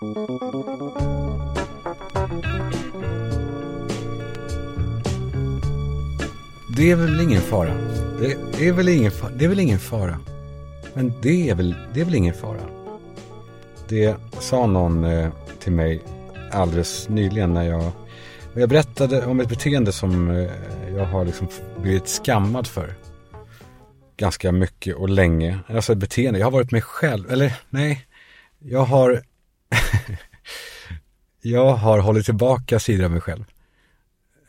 Det är väl ingen fara. Det är väl ingen, fa- det är väl ingen fara. Men det är väl, det är väl ingen fara. Det sa någon eh, till mig alldeles nyligen när jag, jag berättade om ett beteende som eh, jag har liksom blivit skammad för. Ganska mycket och länge. Alltså ett beteende, jag har varit mig själv, eller nej, jag har jag har hållit tillbaka sidor av mig själv.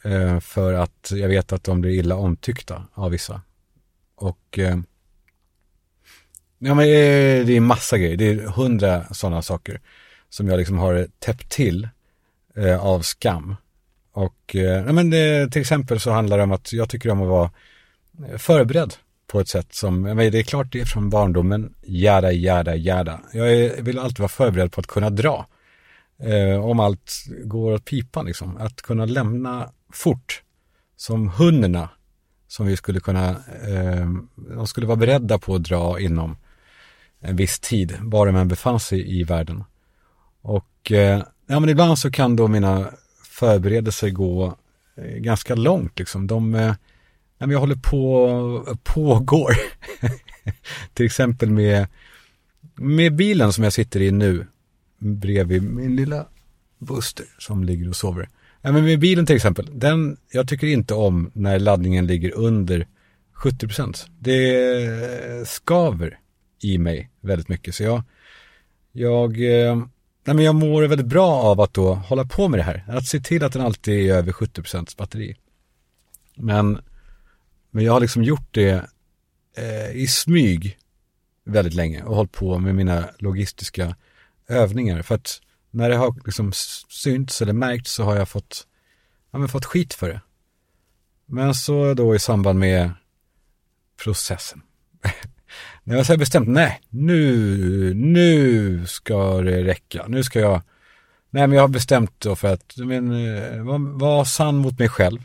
Eh, för att jag vet att de blir illa omtyckta av vissa. Och eh, ja, men eh, det är massa grejer. Det är hundra sådana saker som jag liksom har täppt till eh, av skam. Och eh, ja, men det, till exempel så handlar det om att jag tycker om att vara eh, förberedd på ett sätt som, men det är klart det är från barndomen, jada, jada, jada. Jag är, vill alltid vara förberedd på att kunna dra. Eh, om allt går åt pipan liksom. Att kunna lämna fort. Som hundarna som vi skulle kunna, eh, de skulle vara beredda på att dra inom en viss tid, bara man befann sig i världen. Och eh, ja, men ibland så kan då mina förberedelser gå eh, ganska långt liksom. De, eh, men jag håller på, pågår. Till exempel med, med bilen som jag sitter i nu, bredvid min lilla Buster som ligger och sover. Nej, men med bilen till exempel, den, jag tycker inte om när laddningen ligger under 70%. Det skaver i mig väldigt mycket. Så jag, jag, eh, nej men jag mår väldigt bra av att då hålla på med det här. Att se till att den alltid är över 70% batteri. Men, men jag har liksom gjort det eh, i smyg väldigt länge och hållit på med mina logistiska övningar. För att när det har liksom synts eller märkts så har jag fått, ja, men fått skit för det. Men så då i samband med processen. när jag har bestämt, nej, nu, nu ska det räcka. Nu ska jag, nej men jag har bestämt då för att, men, eh, vara var sann mot mig själv.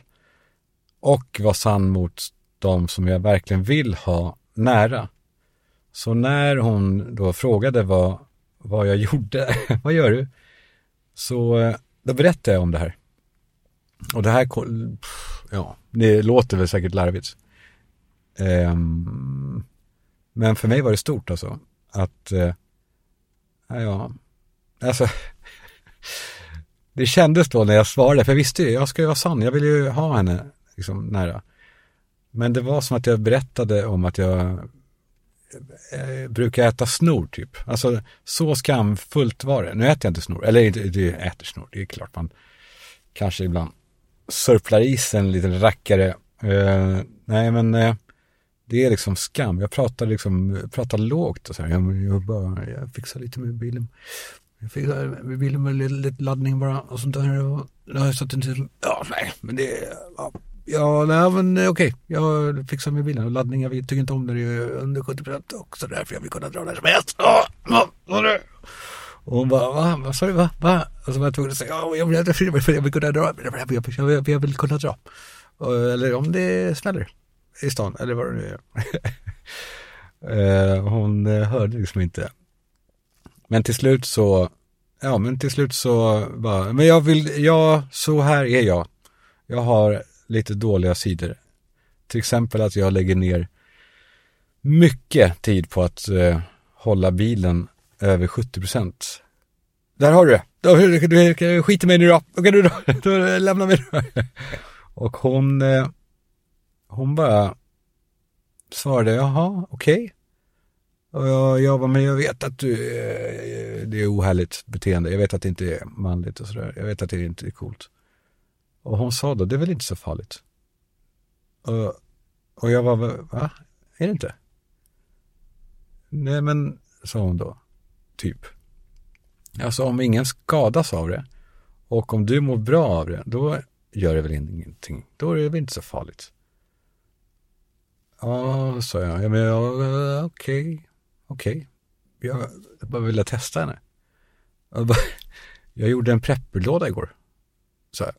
Och vara sann mot de som jag verkligen vill ha nära. Så när hon då frågade vad, vad jag gjorde, vad gör du? Så eh, då berättade jag om det här. Och det här, ja, det låter väl säkert larvigt. Um, men för mig var det stort alltså. Att, uh, ja, alltså, det kändes då när jag svarade, för jag visste ju, jag ska ju vara sann, jag vill ju ha henne liksom nära. Men det var som att jag berättade om att jag eh, brukar äta snor typ. Alltså så skamfullt var det. Nu äter jag inte snor, eller det äter snor, det är klart man kanske ibland sörplar i sig en liten rackare. Uh, nej men uh, det är liksom skam. Jag pratar liksom, pratar lågt och så här. Jag, jag bara, jag fixar lite med bilen. Jag fixar med bilen med lite, lite laddning bara och sånt där. Och, jag har satt en till, ja nej men det, ja, Ja, nej men eh, okej. Jag fixar med bilen och laddning. Jag tycker inte om när det är under 70 procent och så därför jag vill kunna dra när som helst. Och hon bara, va? Vad sa du? Va? Va? Och så var jag tvungen att säga, ja, jag vill, för jag vill kunna dra. Jag vill kunna dra. Eller om det smäller i stan, eller vad det nu är. Eh, hon eh, hörde liksom inte. Men till slut så, ja men till slut så bara, men jag vill, ja, så här är jag. Jag har lite dåliga sidor. Till exempel att jag lägger ner mycket tid på att eh, hålla bilen över 70 procent. Där har du det. Du, du, du, skit i mig nu då. Okej, du då. då lämna mig då. Och hon, eh, hon bara svarade, jaha, okej. Okay. Och jag, jag bara, men jag vet att du, eh, det är ohärligt beteende. Jag vet att det inte är manligt och sådär. Jag vet att det inte är coolt. Och hon sa då, det är väl inte så farligt. Och, och jag var, va? Är det inte? Nej men, sa hon då, typ. Alltså om ingen skadas av det och om du mår bra av det, då gör det väl ingenting. Då är det väl inte så farligt. Ja, sa jag. Ja, men okej, okej. Okay. Jag bara ville testa henne. Jag, bara, jag gjorde en prepperlåda igår. sa jag.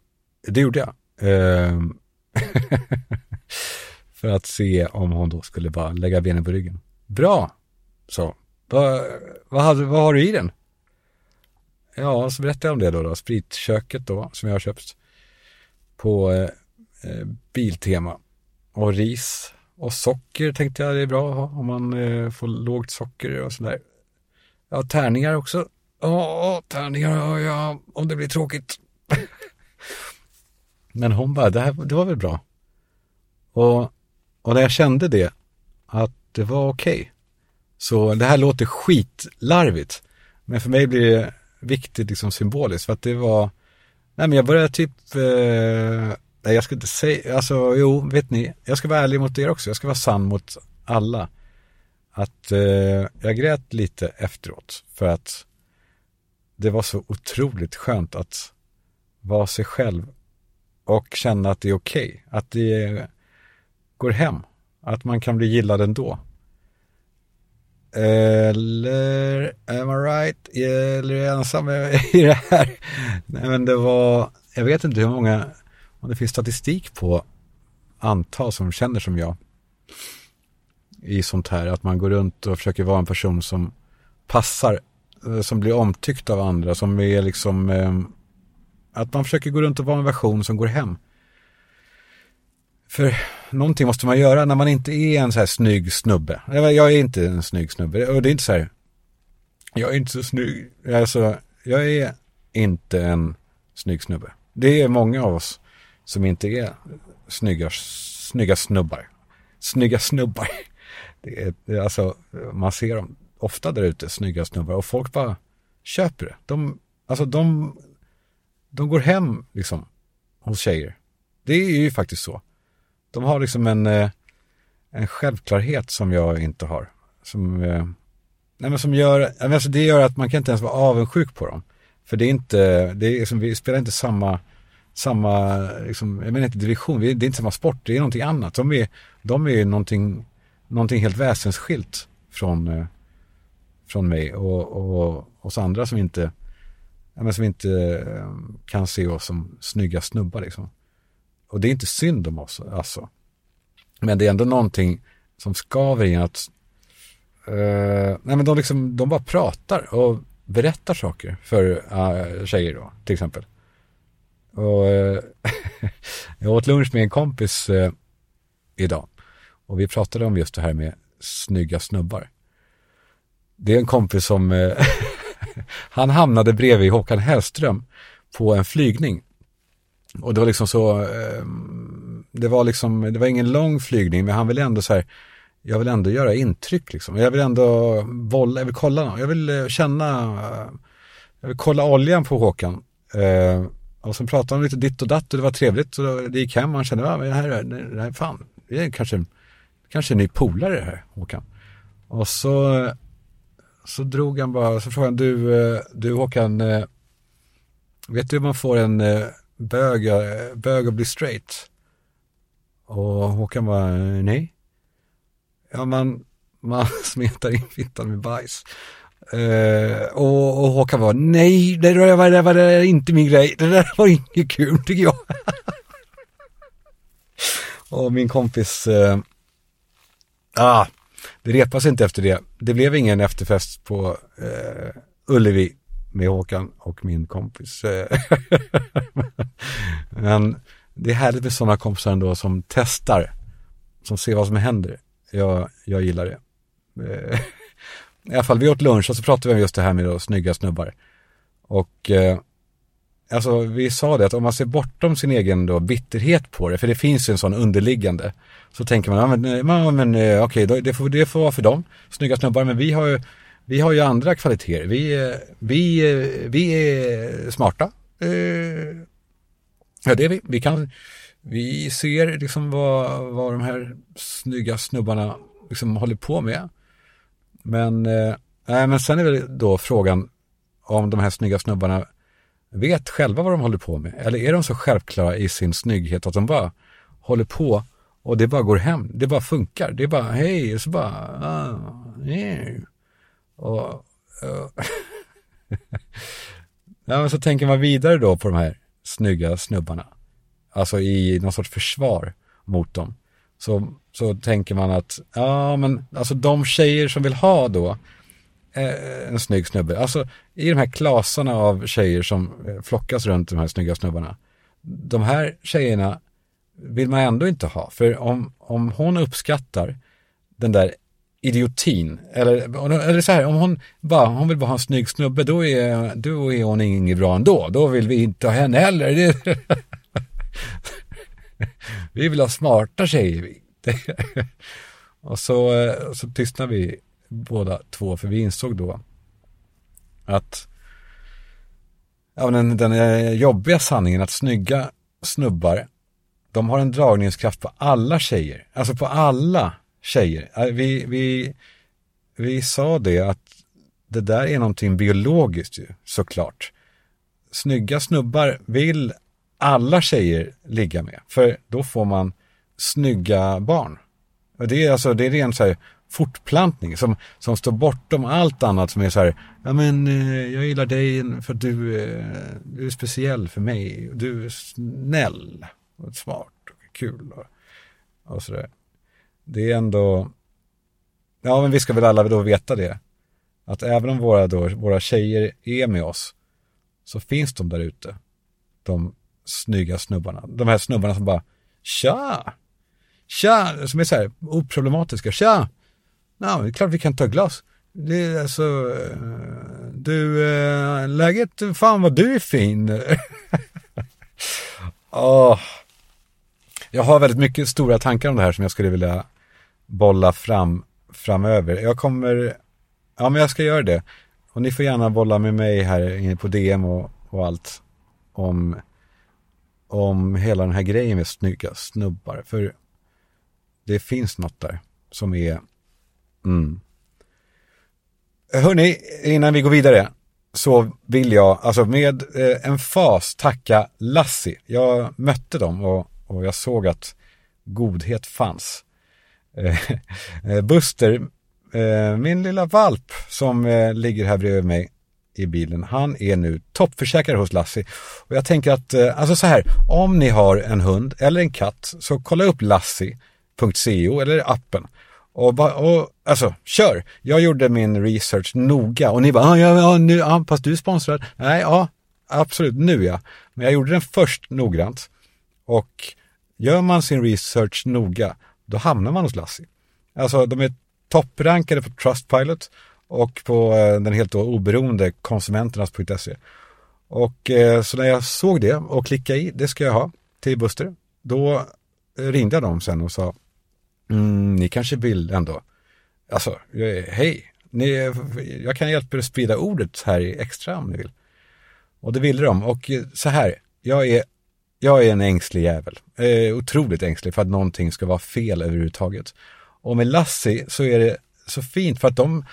Det gjorde jag. Ehm. för att se om hon då skulle bara lägga benen på ryggen. Bra, så. Vad, vad, hade, vad har du i den? ja, så berättade jag om det då, då spritköket då, som jag har köpt på eh, eh, Biltema. Och ris och socker tänkte jag det är bra att ha om man eh, får lågt socker och sådär. Ja, tärningar också. Ja, tärningar har jag om det blir tråkigt. Men hon bara, det, här, det var väl bra. Och, och när jag kände det, att det var okej. Okay. Så det här låter skitlarvigt. Men för mig blir det viktigt liksom symboliskt. För att det var, nej men jag började typ, eh, nej jag ska inte säga, alltså jo, vet ni, jag ska vara ärlig mot er också. Jag ska vara sann mot alla. Att eh, jag grät lite efteråt. För att det var så otroligt skönt att vara sig själv och känna att det är okej. Okay, att det går hem. Att man kan bli gillad ändå. Eller, am I right? Eller är jag ensam i det här? Nej men det var, jag vet inte hur många, om det finns statistik på antal som känner som jag. I sånt här, att man går runt och försöker vara en person som passar, eh, som blir omtyckt av andra, som är liksom, eh, att man försöker gå runt och vara en version som går hem. För någonting måste man göra när man inte är en så här snygg snubbe. Jag är inte en snygg snubbe och det är inte så här, jag är inte så snygg. Alltså, jag är inte en snygg snubbe. Det är många av oss som inte är snygga, snygga snubbar. Snygga snubbar. Det är, det är alltså, man ser dem ofta där ute, snygga snubbar och folk bara köper det. De, alltså de, de går hem liksom hos tjejer. Det är ju faktiskt så. De har liksom en, eh, en självklarhet som jag inte har. Som, eh, nej men som gör, alltså det gör att man kan inte ens vara avundsjuk på dem. För det är inte, det är liksom, vi spelar inte samma, samma, liksom, jag menar inte division, det är inte samma sport, det är någonting annat. De är, de är någonting, någonting helt väsensskilt från, eh, från mig och, och oss andra som inte, men som inte eh, kan se oss som snygga snubbar liksom. Och det är inte synd om oss, alltså. Men det är ändå någonting som skaver i att uh, nej men de, liksom, de bara pratar och berättar saker för uh, tjejer då, till exempel. Och uh, jag åt lunch med en kompis uh, idag. Och vi pratade om just det här med snygga snubbar. Det är en kompis som, han hamnade bredvid Håkan Hellström på en flygning och det var liksom så, eh, det var liksom, det var ingen lång flygning, men han ville ändå så här, jag vill ändå göra intryck liksom. Jag vill ändå bolla, jag vill kolla, jag vill eh, känna, jag vill kolla oljan på Håkan. Eh, och så pratade han lite ditt och datt och det var trevligt och det gick hem och han kände, ja, men det här, det här, fan, det är kanske, kanske en ny polare det här, Håkan. Och så, så drog han bara, så frågade han, du, eh, du Håkan, eh, vet du hur man får en eh, bög, bög att bli straight. Och Håkan bara, nej. Ja, man, man smetar in fittan med bajs. Uh, och, och Håkan var nej, det där var, det var det inte min grej, det där var inget kul tycker jag. och min kompis, uh, ah, det repas inte efter det. Det blev ingen efterfest på eh, Ullevi med Håkan och min kompis. Men det är härligt med sådana kompisar ändå som testar, som ser vad som händer. Jag, jag gillar det. Eh, I alla fall, vi åt lunch och så pratade vi om just det här med då, snygga snubbar. Och eh, alltså vi sa det att om man ser bortom sin egen då bitterhet på det, för det finns ju en sån underliggande, så tänker man, ja men, eh, ja, men eh, okej, okej, det, får, det får vara för dem, snygga snubbar, men vi har ju vi har ju andra kvaliteter. Vi, eh, vi, vi är smarta. Ja, det är vi. Vi, kan, vi ser liksom vad, vad de här snygga snubbarna liksom håller på med. Men, eh, men sen är det då frågan om de här snygga snubbarna vet själva vad de håller på med. Eller är de så självklara i sin snygghet att de bara håller på och det bara går hem. Det bara funkar. Det är bara hej, och så bara ah, yeah. Och, uh. ja, men så tänker man vidare då på de här snygga snubbarna. Alltså i någon sorts försvar mot dem. Så, så tänker man att, ja men alltså de tjejer som vill ha då Eh, en snygg snubbe. Alltså i de här klasarna av tjejer som eh, flockas runt de här snygga snubbarna. De här tjejerna vill man ändå inte ha. För om, om hon uppskattar den där idiotin, eller, eller så här, om hon bara, hon vill bara ha en snygg snubbe, då är, då är hon inget bra ändå. Då vill vi inte ha henne heller. vi vill ha smarta tjejer. och så, eh, så tystnar vi båda två, för vi insåg då att ja, den, den eh, jobbiga sanningen att snygga snubbar, de har en dragningskraft på alla tjejer. Alltså på alla tjejer. Eh, vi, vi, vi sa det att det där är någonting biologiskt ju, såklart. Snygga snubbar vill alla tjejer ligga med, för då får man snygga barn. Och det är alltså, det är rent så här fortplantning som, som står bortom allt annat som är så här, ja men eh, jag gillar dig för att du, eh, du är speciell för mig, du är snäll och smart och kul och, och sådär. Det är ändå, ja men vi ska väl alla då veta det, att även om våra, då, våra tjejer är med oss, så finns de där ute, de snygga snubbarna, de här snubbarna som bara, tja, tja, som är så här oproblematiska, tja, Ja, det är klart vi kan ta glas. Det är alltså, eh, du, äh, läget, fan vad du är fin. oh. Jag har väldigt mycket stora tankar om det här som jag skulle vilja bolla fram framöver. Jag kommer, ja men jag ska göra det. Och ni får gärna bolla med mig här inne på DM och, och allt om, om hela den här grejen med snygga snubbar. För det finns något där som är Mm. Hörni, innan vi går vidare så vill jag alltså med eh, en fas tacka Lassi. Jag mötte dem och, och jag såg att godhet fanns. Eh, eh, Buster, eh, min lilla valp som eh, ligger här bredvid mig i bilen, han är nu toppförsäkrad hos Lassi. Och jag tänker att, eh, alltså så här, om ni har en hund eller en katt så kolla upp lassi.co eller appen och, ba, och alltså, kör! Jag gjorde min research noga och ni bara, ah, ja, ja, nu, ja, fast du är sponsrad. Nej, ja, absolut, nu ja. Men jag gjorde den först noggrant. Och gör man sin research noga, då hamnar man hos Lassie. Alltså, de är topprankade på Trustpilot och på eh, den helt oberoende konsumenternas.se. Och eh, så när jag såg det och klickade i, det ska jag ha till Buster, då eh, ringde jag dem sen och sa, Mm, ni kanske vill ändå. Alltså, hej, ni, jag kan hjälpa er att sprida ordet här i extra om ni vill. Och det ville de. Och eh, så här, jag är, jag är en ängslig jävel. Eh, otroligt ängslig för att någonting ska vara fel överhuvudtaget. Och med Lassie så är det så fint för att de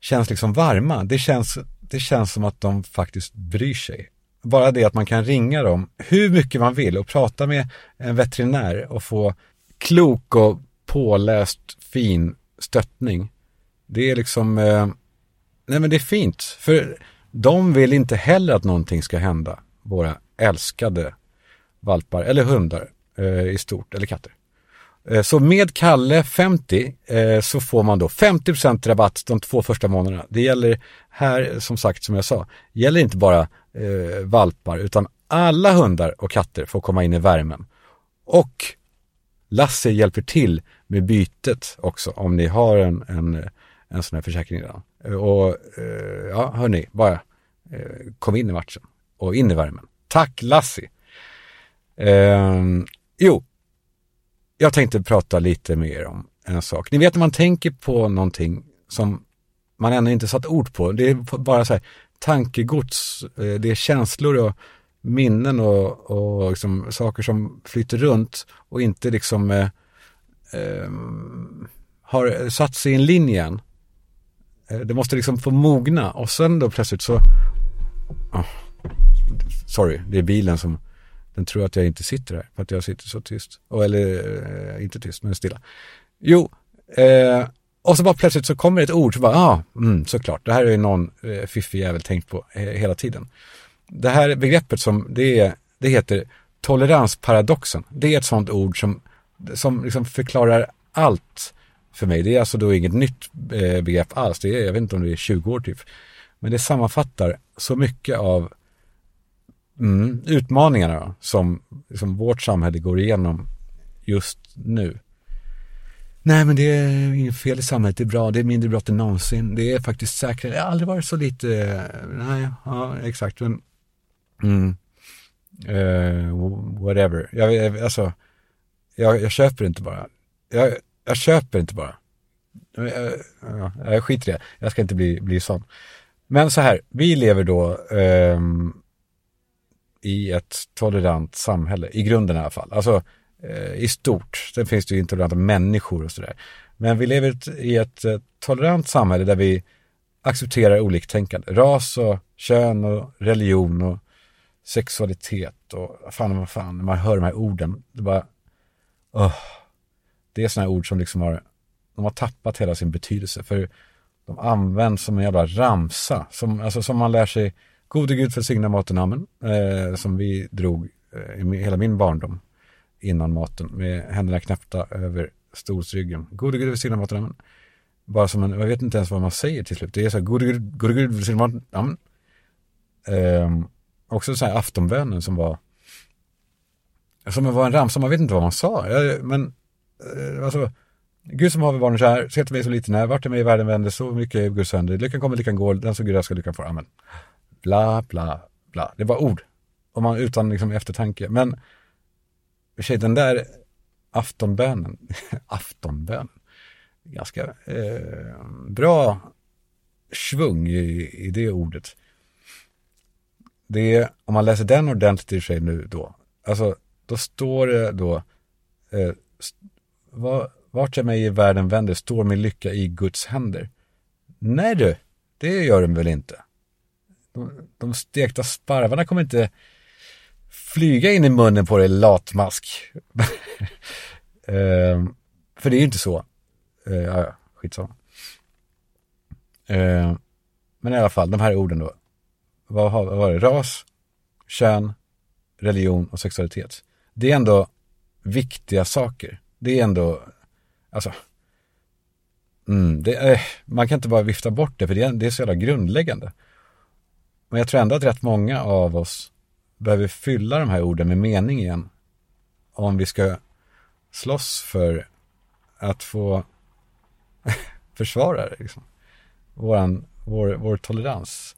känns liksom varma. Det känns, det känns som att de faktiskt bryr sig. Bara det att man kan ringa dem hur mycket man vill och prata med en veterinär och få klok och påläst fin stöttning. Det är liksom, eh, nej men det är fint. För de vill inte heller att någonting ska hända våra älskade valpar eller hundar eh, i stort, eller katter. Eh, så med Kalle 50 eh, så får man då 50% rabatt de två första månaderna. Det gäller här, som sagt, som jag sa, gäller inte bara eh, valpar utan alla hundar och katter får komma in i värmen. Och Lasse hjälper till med bytet också om ni har en, en, en sån här försäkring redan. Och eh, ja, hörni, bara eh, kom in i matchen och in i värmen. Tack Lassi! Eh, jo, jag tänkte prata lite mer om en sak. Ni vet när man tänker på någonting som man ännu inte satt ord på. Det är bara så här tankegods, eh, det är känslor och minnen och, och liksom saker som flyter runt och inte liksom eh, har satt sig i en linje än. Eh, det måste liksom få mogna och sen då plötsligt så oh, Sorry, det är bilen som den tror att jag inte sitter här för att jag sitter så tyst. Och, eller eh, inte tyst, men stilla. Jo, eh, och så bara plötsligt så kommer ett ord så bara, ja, ah, mm, såklart, det här är ju någon eh, fiffig jävel tänkt på eh, hela tiden det här begreppet som det, är, det heter toleransparadoxen. Det är ett sånt ord som, som liksom förklarar allt för mig. Det är alltså då inget nytt eh, begrepp alls. Det är, jag vet inte om det är 20 år typ. Men det sammanfattar så mycket av mm, utmaningarna som, som vårt samhälle går igenom just nu. Nej, men det är inget fel i samhället. Det är bra. Det är mindre brott än någonsin. Det är faktiskt säkrare. Det har aldrig varit så lite. Nej, ja, exakt. Men, mm, uh, whatever. Jag, alltså, jag, jag köper inte bara. Jag, jag köper inte bara. Jag, jag, jag skiter i det. Jag ska inte bli, bli sån. Men så här, vi lever då eh, i ett tolerant samhälle, i grunden i alla fall. Alltså eh, i stort. Sen finns det ju intoleranta människor och sådär. Men vi lever i ett eh, tolerant samhälle där vi accepterar oliktänkande. Ras och kön och religion och sexualitet och fan vad fan, när man hör de här orden, det bara, oh, det är sådana här ord som liksom har, de har tappat hela sin betydelse. För de används som en jävla ramsa, som, alltså, som man lär sig, gode gud välsigna maten amen, eh, som vi drog eh, i hela min barndom innan maten med händerna knäppta över stolsryggen. Gode gud välsigna maten amen. Bara som en, jag vet inte ens vad man säger till slut. Det är så här, gode gud, gode gud välsigna maten amen. Eh, också så här aftonbönen som var som var en ramsa, man vet inte vad man sa. Jag, men eh, alltså Gud som har vi barnen kär, sätter mig så lite när, vart är mig i världen vänder, så mycket är Guds händer, lyckan kommer, lyckan går, den som Gud ska lyckan får, amen. Bla, bla, bla. Det var ord. Om man, utan liksom eftertanke. Men, tjej, den där aftonbönen, aftonbön, ganska eh, bra svung i, i det ordet. Det är, om man läser den ordentligt i sig nu då, alltså då står det då, eh, vart jag mig i världen vänder står min lycka i Guds händer. Nej du, det gör den väl inte. De, de stekta sparvarna kommer inte flyga in i munnen på dig latmask. eh, för det är ju inte så. Eh, ja, skitsamma. Eh, men i alla fall, de här orden då. Vad, vad var det? Ras, kön, religion och sexualitet. Det är ändå viktiga saker. Det är ändå Alltså, mm, det, eh, man kan inte bara vifta bort det för det är, det är så jävla grundläggande. Men jag tror ändå att rätt många av oss behöver fylla de här orden med mening igen. Om vi ska slåss för att få försvara det, liksom. Våran, vår, vår tolerans.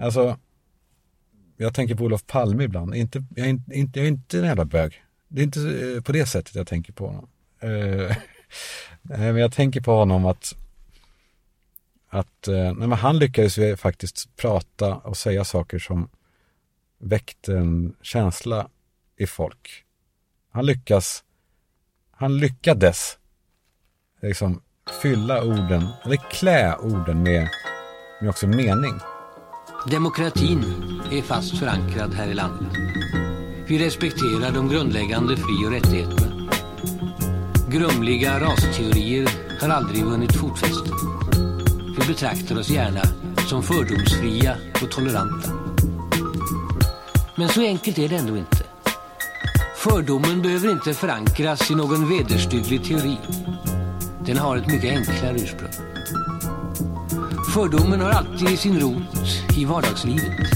Alltså, jag tänker på Olof Palme ibland. Inte, jag, är inte, jag är inte en jävla bög. Det är inte eh, på det sättet jag tänker på honom. Eh, eh, men jag tänker på honom att, att nej, men han lyckades ju faktiskt prata och säga saker som väckte en känsla i folk. Han lyckas, han lyckades liksom fylla orden, eller klä orden med, med också mening. Demokratin är fast förankrad här i landet. Vi respekterar de grundläggande fri och rättigheterna. Grumliga rasteorier har aldrig vunnit fotfäste. Vi betraktar oss gärna som fördomsfria och toleranta. Men så enkelt är det ändå inte. Fördomen behöver inte förankras i någon vederstygglig teori. Den har ett mycket enklare ursprung. Fördomen har alltid sin rot i vardagslivet.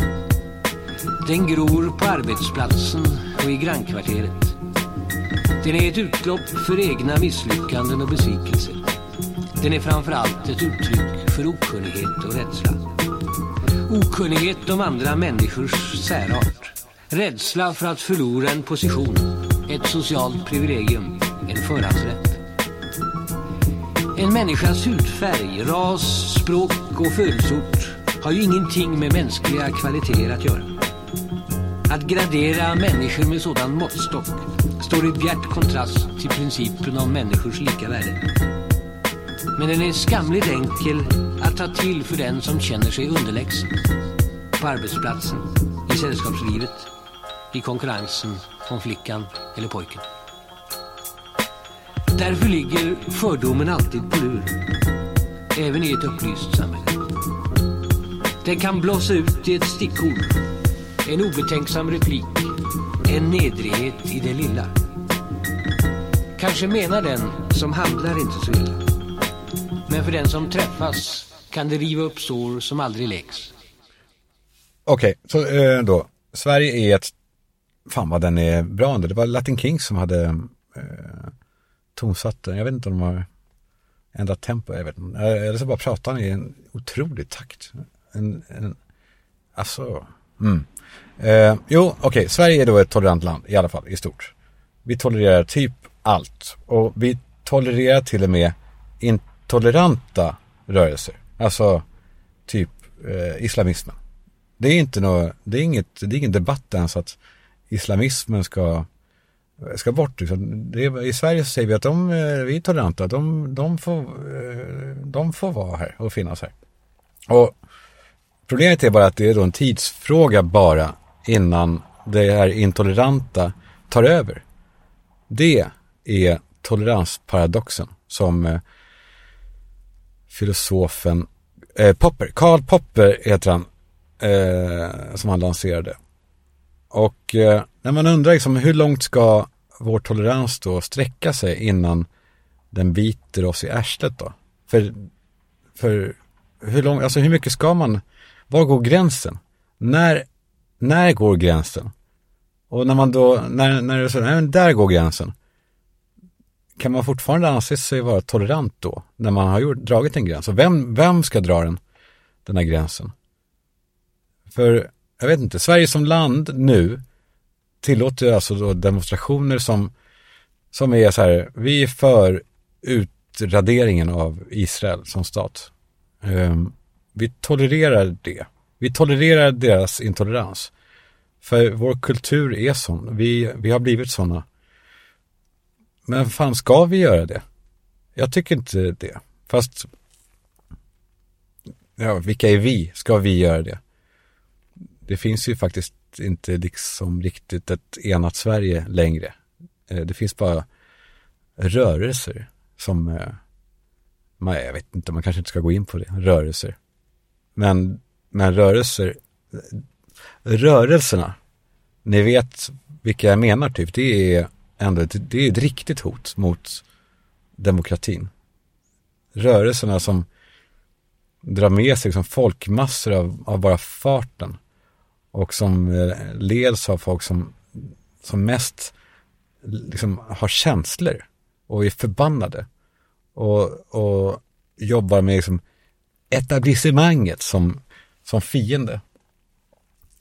Den gror på arbetsplatsen och i grannkvarteret. Den är ett utlopp för egna misslyckanden och besvikelser. Den är framförallt ett uttryck för okunnighet och rädsla. Okunnighet om andra människors särart. Rädsla för att förlora en position, ett socialt privilegium, en förhandsrätt. En människas hudfärg, ras, språk och födelseort har ju ingenting med mänskliga kvaliteter att göra. Att gradera människor med sådan måttstock står i bjärt kontrast till principen om människors lika värde. Men den är skamligt enkel att ta till för den som känner sig underlägsen. På arbetsplatsen, i sällskapslivet, i konkurrensen om flickan eller pojken. Därför ligger fördomen alltid på lur. Även i ett upplyst samhälle. Den kan blåsa ut i ett stickord. En obetänksam replik. En nedrighet i det lilla Kanske menar den som handlar inte så illa. Men för den som träffas kan det riva upp sår som aldrig läks. Okej, så eh, då. Sverige är ett, fan vad den är bra ändå. Det var Latin Kings som hade eh, tonsatt den. Jag vet inte om de har ändrat tempo. Jag vet inte. Eh, eller så bara pratar han i en otrolig takt. En, en, alltså, mm. eh, jo, okej, Sverige är då ett tolerant land i alla fall, i stort. Vi tolererar typ allt. Och vi tolererar till och med intoleranta rörelser. Alltså, typ eh, islamismen. Det är inte något, det är inget, det är ingen debatt ens att islamismen ska, ska bort. Liksom. Det I Sverige så säger vi att de, eh, vi är toleranta, de, de, får, eh, de får vara här och finnas här. Och problemet är bara att det är då en tidsfråga bara innan det här intoleranta tar över. Det är toleransparadoxen som eh, filosofen eh, Popper, Karl Popper heter han, eh, som han lanserade. Och eh, när man undrar liksom, hur långt ska vår tolerans då sträcka sig innan den biter oss i arslet då? För, för hur långt, alltså hur mycket ska man, var går gränsen? När, när går gränsen? Och när man då, när, när det är så, nej men där går gränsen. Kan man fortfarande anse sig vara tolerant då? När man har gjort, dragit en gräns? Och vem, vem ska dra den, den här gränsen? För, jag vet inte, Sverige som land nu tillåter alltså då demonstrationer som, som är så här, vi är för utraderingen av Israel som stat. Um, vi tolererar det. Vi tolererar deras intolerans. För vår kultur är sån. Vi, vi har blivit såna. Men fan, ska vi göra det? Jag tycker inte det. Fast, ja, vilka är vi? Ska vi göra det? Det finns ju faktiskt inte liksom riktigt ett enat Sverige längre. Eh, det finns bara rörelser som, eh, man, jag vet inte, man kanske inte ska gå in på det, rörelser. Men, men rörelser, rörelserna, ni vet vilka jag menar typ, det är ändå ett, det är ett riktigt hot mot demokratin. Rörelserna som drar med sig liksom folkmassor av, av bara farten och som eh, leds av folk som, som mest liksom har känslor och är förbannade och, och jobbar med liksom etablissemanget som, som fiende.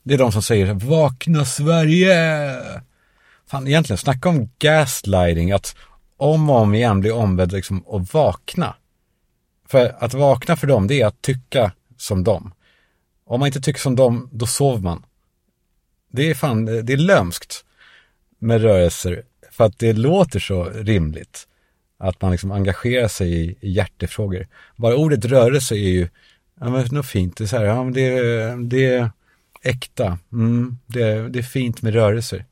Det är de som säger vakna Sverige! Fan egentligen, snacka om gaslighting, att om och om igen bli ombedd liksom att vakna. För att vakna för dem, det är att tycka som dem. Om man inte tycker som dem, då sover man. Det är fan, det är lömskt med rörelser. För att det låter så rimligt. Att man liksom engagerar sig i, i hjärtefrågor. Bara ordet rörelse är ju, ja men något fint. Det är så här, ja men det, det är äkta. Mm, det, det är fint med rörelser.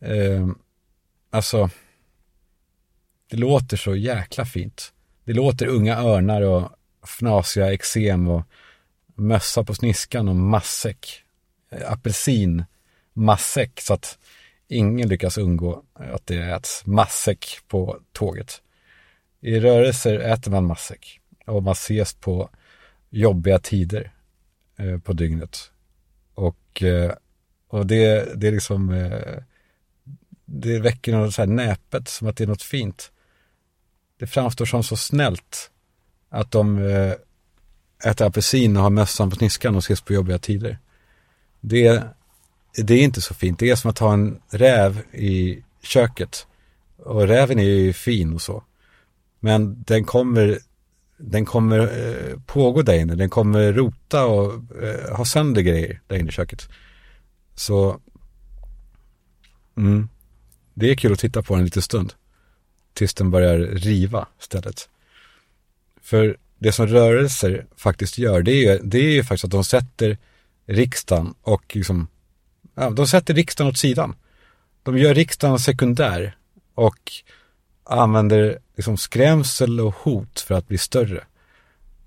Eh, alltså, det låter så jäkla fint. Det låter unga örnar och fnasiga eksem och mössa på sniskan och massäck. Eh, apelsin massäck så att ingen lyckas undgå att det äts massäck på tåget. I rörelser äter man massäck och man ses på jobbiga tider eh, på dygnet. Och, eh, och det, det är liksom eh, det väcker något så här näpet som att det är något fint. Det framstår som så snällt att de eh, äter apelsin och har mössan på sniskan och ses på jobbiga tider. Det, det är inte så fint. Det är som att ha en räv i köket. Och räven är ju fin och så. Men den kommer, den kommer eh, pågå där inne. Den kommer rota och eh, ha sönder grejer där inne i köket. Så mm, det är kul att titta på den en liten stund. Tills den börjar riva stället. För det som rörelser faktiskt gör, det är, det är ju faktiskt att de sätter riksdagen och liksom, ja, de sätter riksdagen åt sidan. De gör riksdagen sekundär och använder liksom skrämsel och hot för att bli större.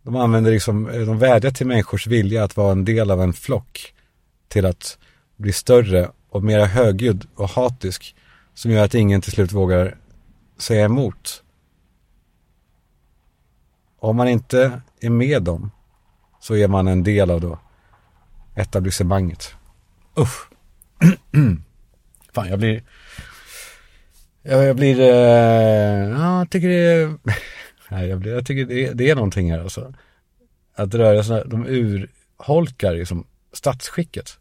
De använder liksom, eh, de vädjar till människors vilja att vara en del av en flock till att bli större och mera högljudd och hatisk som gör att ingen till slut vågar säga emot. Om man inte är med dem så är man en del av då etablissemanget. Usch. Fan, jag blir... Jag, jag blir... Eh, ja, jag tycker det är... Nej, jag, blir, jag tycker det är, det är någonting här alltså. Att rörelserna, de urholkar liksom statsskicket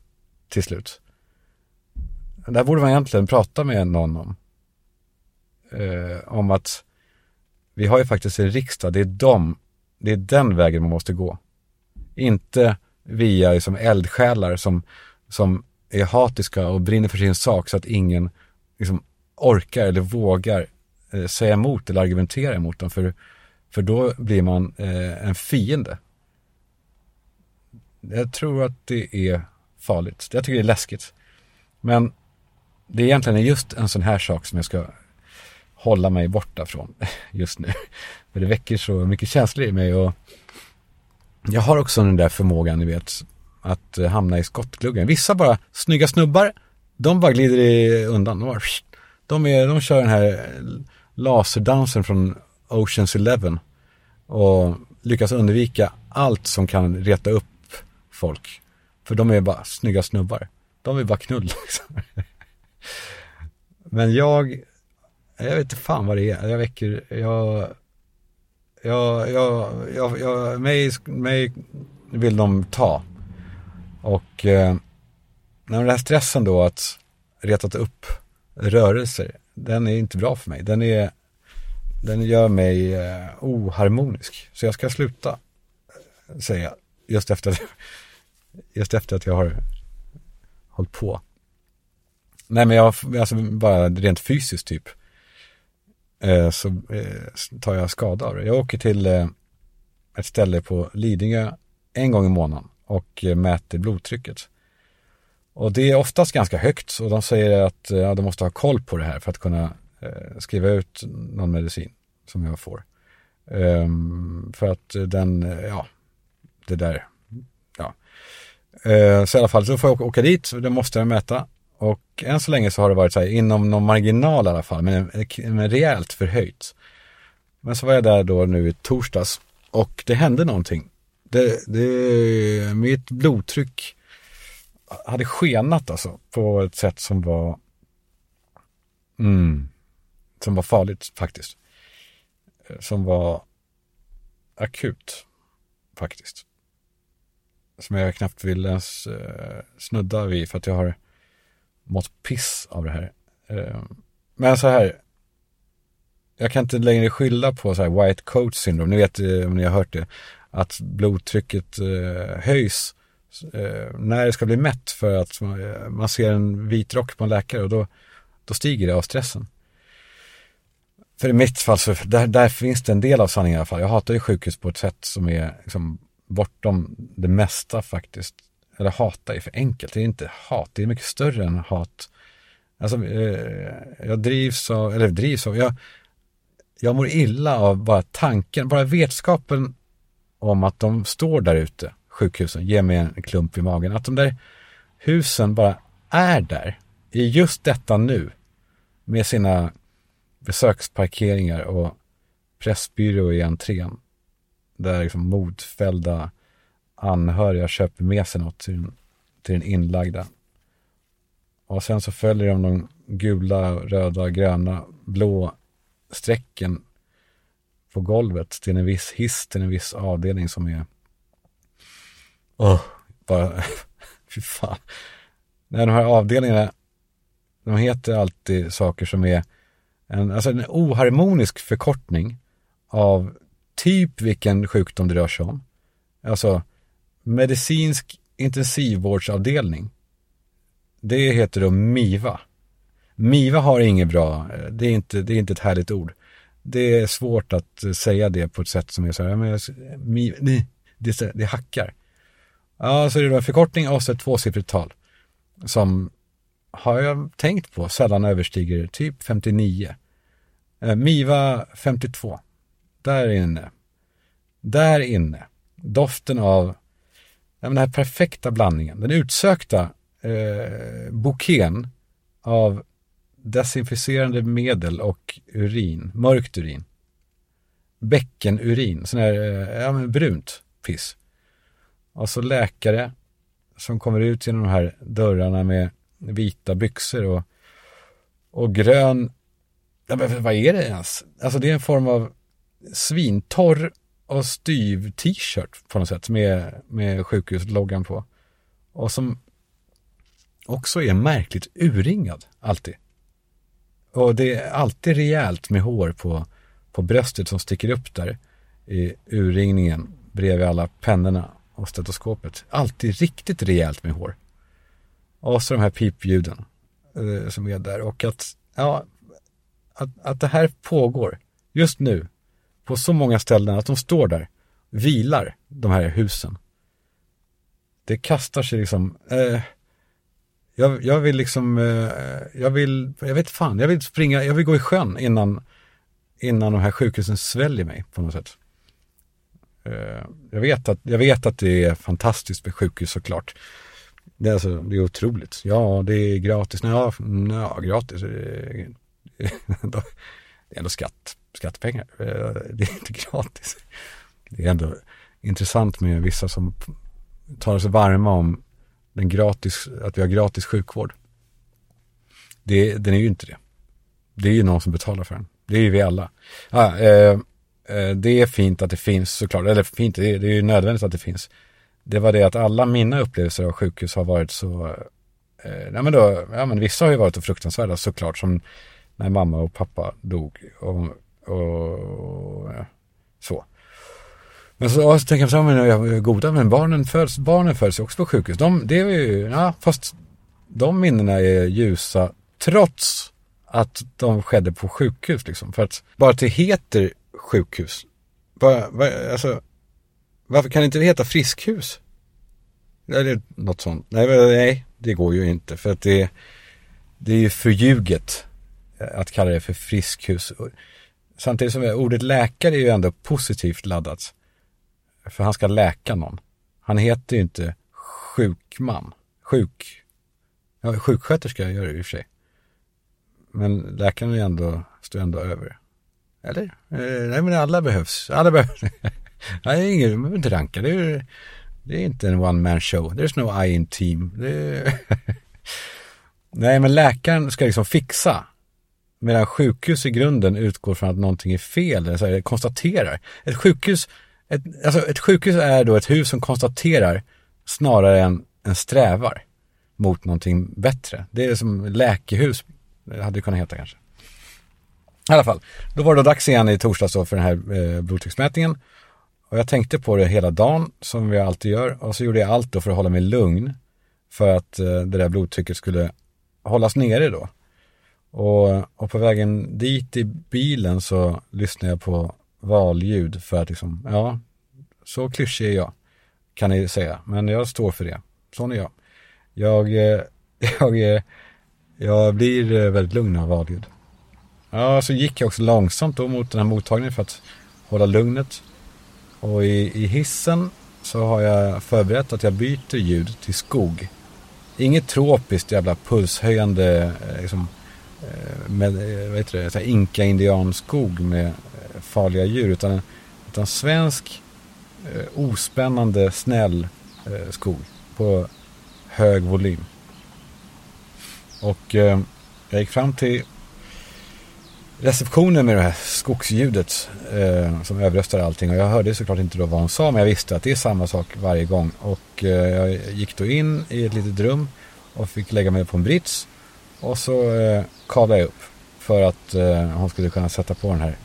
till slut. Där borde man egentligen prata med någon om. Eh, om att vi har ju faktiskt en riksdag, det är de, det är den vägen man måste gå. Inte via liksom eldsjälar som, som är hatiska och brinner för sin sak så att ingen liksom orkar eller vågar eh, säga emot eller argumentera emot dem. För, för då blir man eh, en fiende. Jag tror att det är farligt. Jag tycker det är läskigt. Men det är egentligen just en sån här sak som jag ska hålla mig borta från just nu. För det väcker så mycket känslor i mig och jag har också den där förmågan, ni vet, att eh, hamna i skottgluggen. Vissa bara, snygga snubbar, de bara glider undan. De, bara, de, är, de kör den här eh, laserdansen från Oceans Eleven och lyckas undvika allt som kan reta upp folk. För de är bara snygga snubbar. De vill bara knulla liksom. Men jag, jag vet inte fan vad det är. Jag väcker, jag, jag, jag, jag, jag mig, mig vill de ta. Och eh, den här stressen då att retat upp rörelser, den är inte bra för mig. Den är, den gör mig eh, oharmonisk. Så jag ska sluta eh, säga, just efter att, just efter att jag har hållit på. Nej men jag, alltså bara rent fysiskt typ. Eh, så eh, tar jag skada av det. Jag åker till eh, ett ställe på Lidingö en gång i månaden och eh, mäter blodtrycket. Och det är oftast ganska högt och de säger att eh, ja, de måste ha koll på det här för att kunna eh, skriva ut någon medicin som jag får. Um, för att den, ja, det där, ja. Uh, så i alla fall, så får jag åka dit, det måste jag mäta. Och än så länge så har det varit så här, inom någon marginal i alla fall, men, men rejält förhöjt. Men så var jag där då nu i torsdags och det hände någonting. Det, det, mitt blodtryck hade skenat alltså på ett sätt som var mm, som var farligt faktiskt. Som var akut faktiskt. Som jag knappt vill ens eh, snudda vid för att jag har mått piss av det här. Eh, men så här, jag kan inte längre skylla på så här white coat syndrome. Ni vet eh, om ni har hört det. Att blodtrycket eh, höjs när det ska bli mätt för att man ser en vit rock på en läkare och då, då stiger det av stressen. För i mitt fall så, där, där finns det en del av sanningen i alla fall. Jag hatar ju sjukhus på ett sätt som är liksom bortom det mesta faktiskt eller hata är för enkelt. Det är inte hat, det är mycket större än hat. Alltså, eh, jag drivs av, eller drivs av, jag, jag mår illa av bara tanken, bara vetskapen om att de står där ute, sjukhusen, ger mig en klump i magen. Att de där husen bara är där, i just detta nu, med sina besöksparkeringar och pressbyrå i entrén. Där liksom modfällda anhöriga köper med sig något till den, till den inlagda. Och sen så följer de de gula, röda, gröna, blå strecken på golvet till en viss hiss, till en viss avdelning som är... Åh, oh, bara... Fy fan. Nej, de här avdelningarna, de heter alltid saker som är en, alltså en oharmonisk förkortning av typ vilken sjukdom det rör sig om. Alltså medicinsk intensivvårdsavdelning. Det heter då MIVA. MIVA har inget bra, eh, det är inte, det är inte ett härligt ord. Det är svårt att eh, säga det på ett sätt som är så här, men, MIVA, nej, det, det hackar. Ja, så är det då en förkortning och så ett tvåsiffrigt tal. Som har jag tänkt på sällan överstiger typ 59. MIVA 52. Där inne. Där inne. Doften av den här perfekta blandningen, den utsökta eh, bouquén av desinficerande medel och urin, mörkt urin. Bäckenurin, sån här, eh, ja men brunt piss. Och så läkare som kommer ut genom de här dörrarna med vita byxor och, och grön, ja, men vad är det ens? Alltså det är en form av svintorr och styv t-shirt på något sätt med, med sjukhusloggan på. Och som också är märkligt urringad, alltid. Och det är alltid rejält med hår på, på bröstet som sticker upp där i urringningen bredvid alla pennorna och stetoskopet. Alltid riktigt rejält med hår. Och så de här pipljuden eh, som är där och att, ja, att, att det här pågår just nu på så många ställen att de står där, vilar, de här husen. Det kastar sig liksom, eh, jag, jag vill liksom, eh, jag vill, jag vet fan, jag vill springa, jag vill gå i sjön innan, innan de här sjukhusen sväljer mig på något sätt. Eh, jag, vet att, jag vet att det är fantastiskt med sjukhus såklart. Det är, alltså, det är otroligt. Ja, det är gratis. Ja, ja gratis. Det är ändå skatt, skattepengar. Eh, det är inte gratis. Det är ändå intressant med vissa som talar sig varma om den gratis, att vi har gratis sjukvård. Det, den är ju inte det. Det är ju någon som betalar för den. Det är ju vi alla. Ah, eh, Eh, det är fint att det finns såklart, eller fint, det är, det är ju nödvändigt att det finns. Det var det att alla mina upplevelser av sjukhus har varit så, eh, nej men då, ja men vissa har ju varit fruktansvärda såklart, som när mamma och pappa dog och, och så. Men så, så tänker jag så här, men goda, men barnen föds, barnen föds också på sjukhus. De, det är ju, ja, fast de minnena är ljusa trots att de skedde på sjukhus liksom. För att bara att det heter sjukhus. bara, va, alltså, varför kan det inte heta friskhus? Eller något sånt. Nej, nej, det går ju inte. För att det, det är ju förljuget att kalla det för friskhus. Samtidigt som ordet läkare är ju ändå positivt laddat. För han ska läka någon. Han heter ju inte sjukman. Sjuk. Ja, sjuksköterska gör det i och för sig. Men läkaren är ändå, står ändå över. Eller? Eh, nej men alla behövs. Alla behövs. nej, ingen, man behöver inte ranka. Det är, det är inte en one man show. There's no I in team. Är... nej men läkaren ska liksom fixa. Medan sjukhus i grunden utgår från att någonting är fel, eller så här, konstaterar. Ett sjukhus, ett, alltså ett sjukhus är då ett hus som konstaterar snarare än, än strävar mot någonting bättre. Det är som läkehus, det hade det kunnat heta kanske. I alla fall, då var det dags igen i torsdags då för den här eh, blodtrycksmätningen. Och jag tänkte på det hela dagen, som vi alltid gör. Och så gjorde jag allt då för att hålla mig lugn. För att eh, det där blodtrycket skulle hållas nere då. Och, och på vägen dit i bilen så lyssnade jag på valljud för att liksom, ja, så klyschig är jag, kan ni säga. Men jag står för det. Sån är jag. Jag, eh, jag, eh, jag blir eh, väldigt lugn av valljud. Ja, så gick jag också långsamt då mot den här mottagningen för att hålla lugnet. Och i, i hissen så har jag förberett att jag byter ljud till skog. Inget tropiskt jävla pulshöjande liksom, Eh, med, eh, vad heter det, inka-indianskog med eh, farliga djur. Utan, utan svensk ospännande, snäll skog på hög volym. Och jag gick fram till receptionen med det här skogsljudet eh, som överröstar allting. Och jag hörde såklart inte då vad hon sa, men jag visste att det är samma sak varje gång. Och eh, jag gick då in i ett litet rum och fick lägga mig på en brits. Och så kavlade jag upp för att eh, hon skulle kunna sätta på den här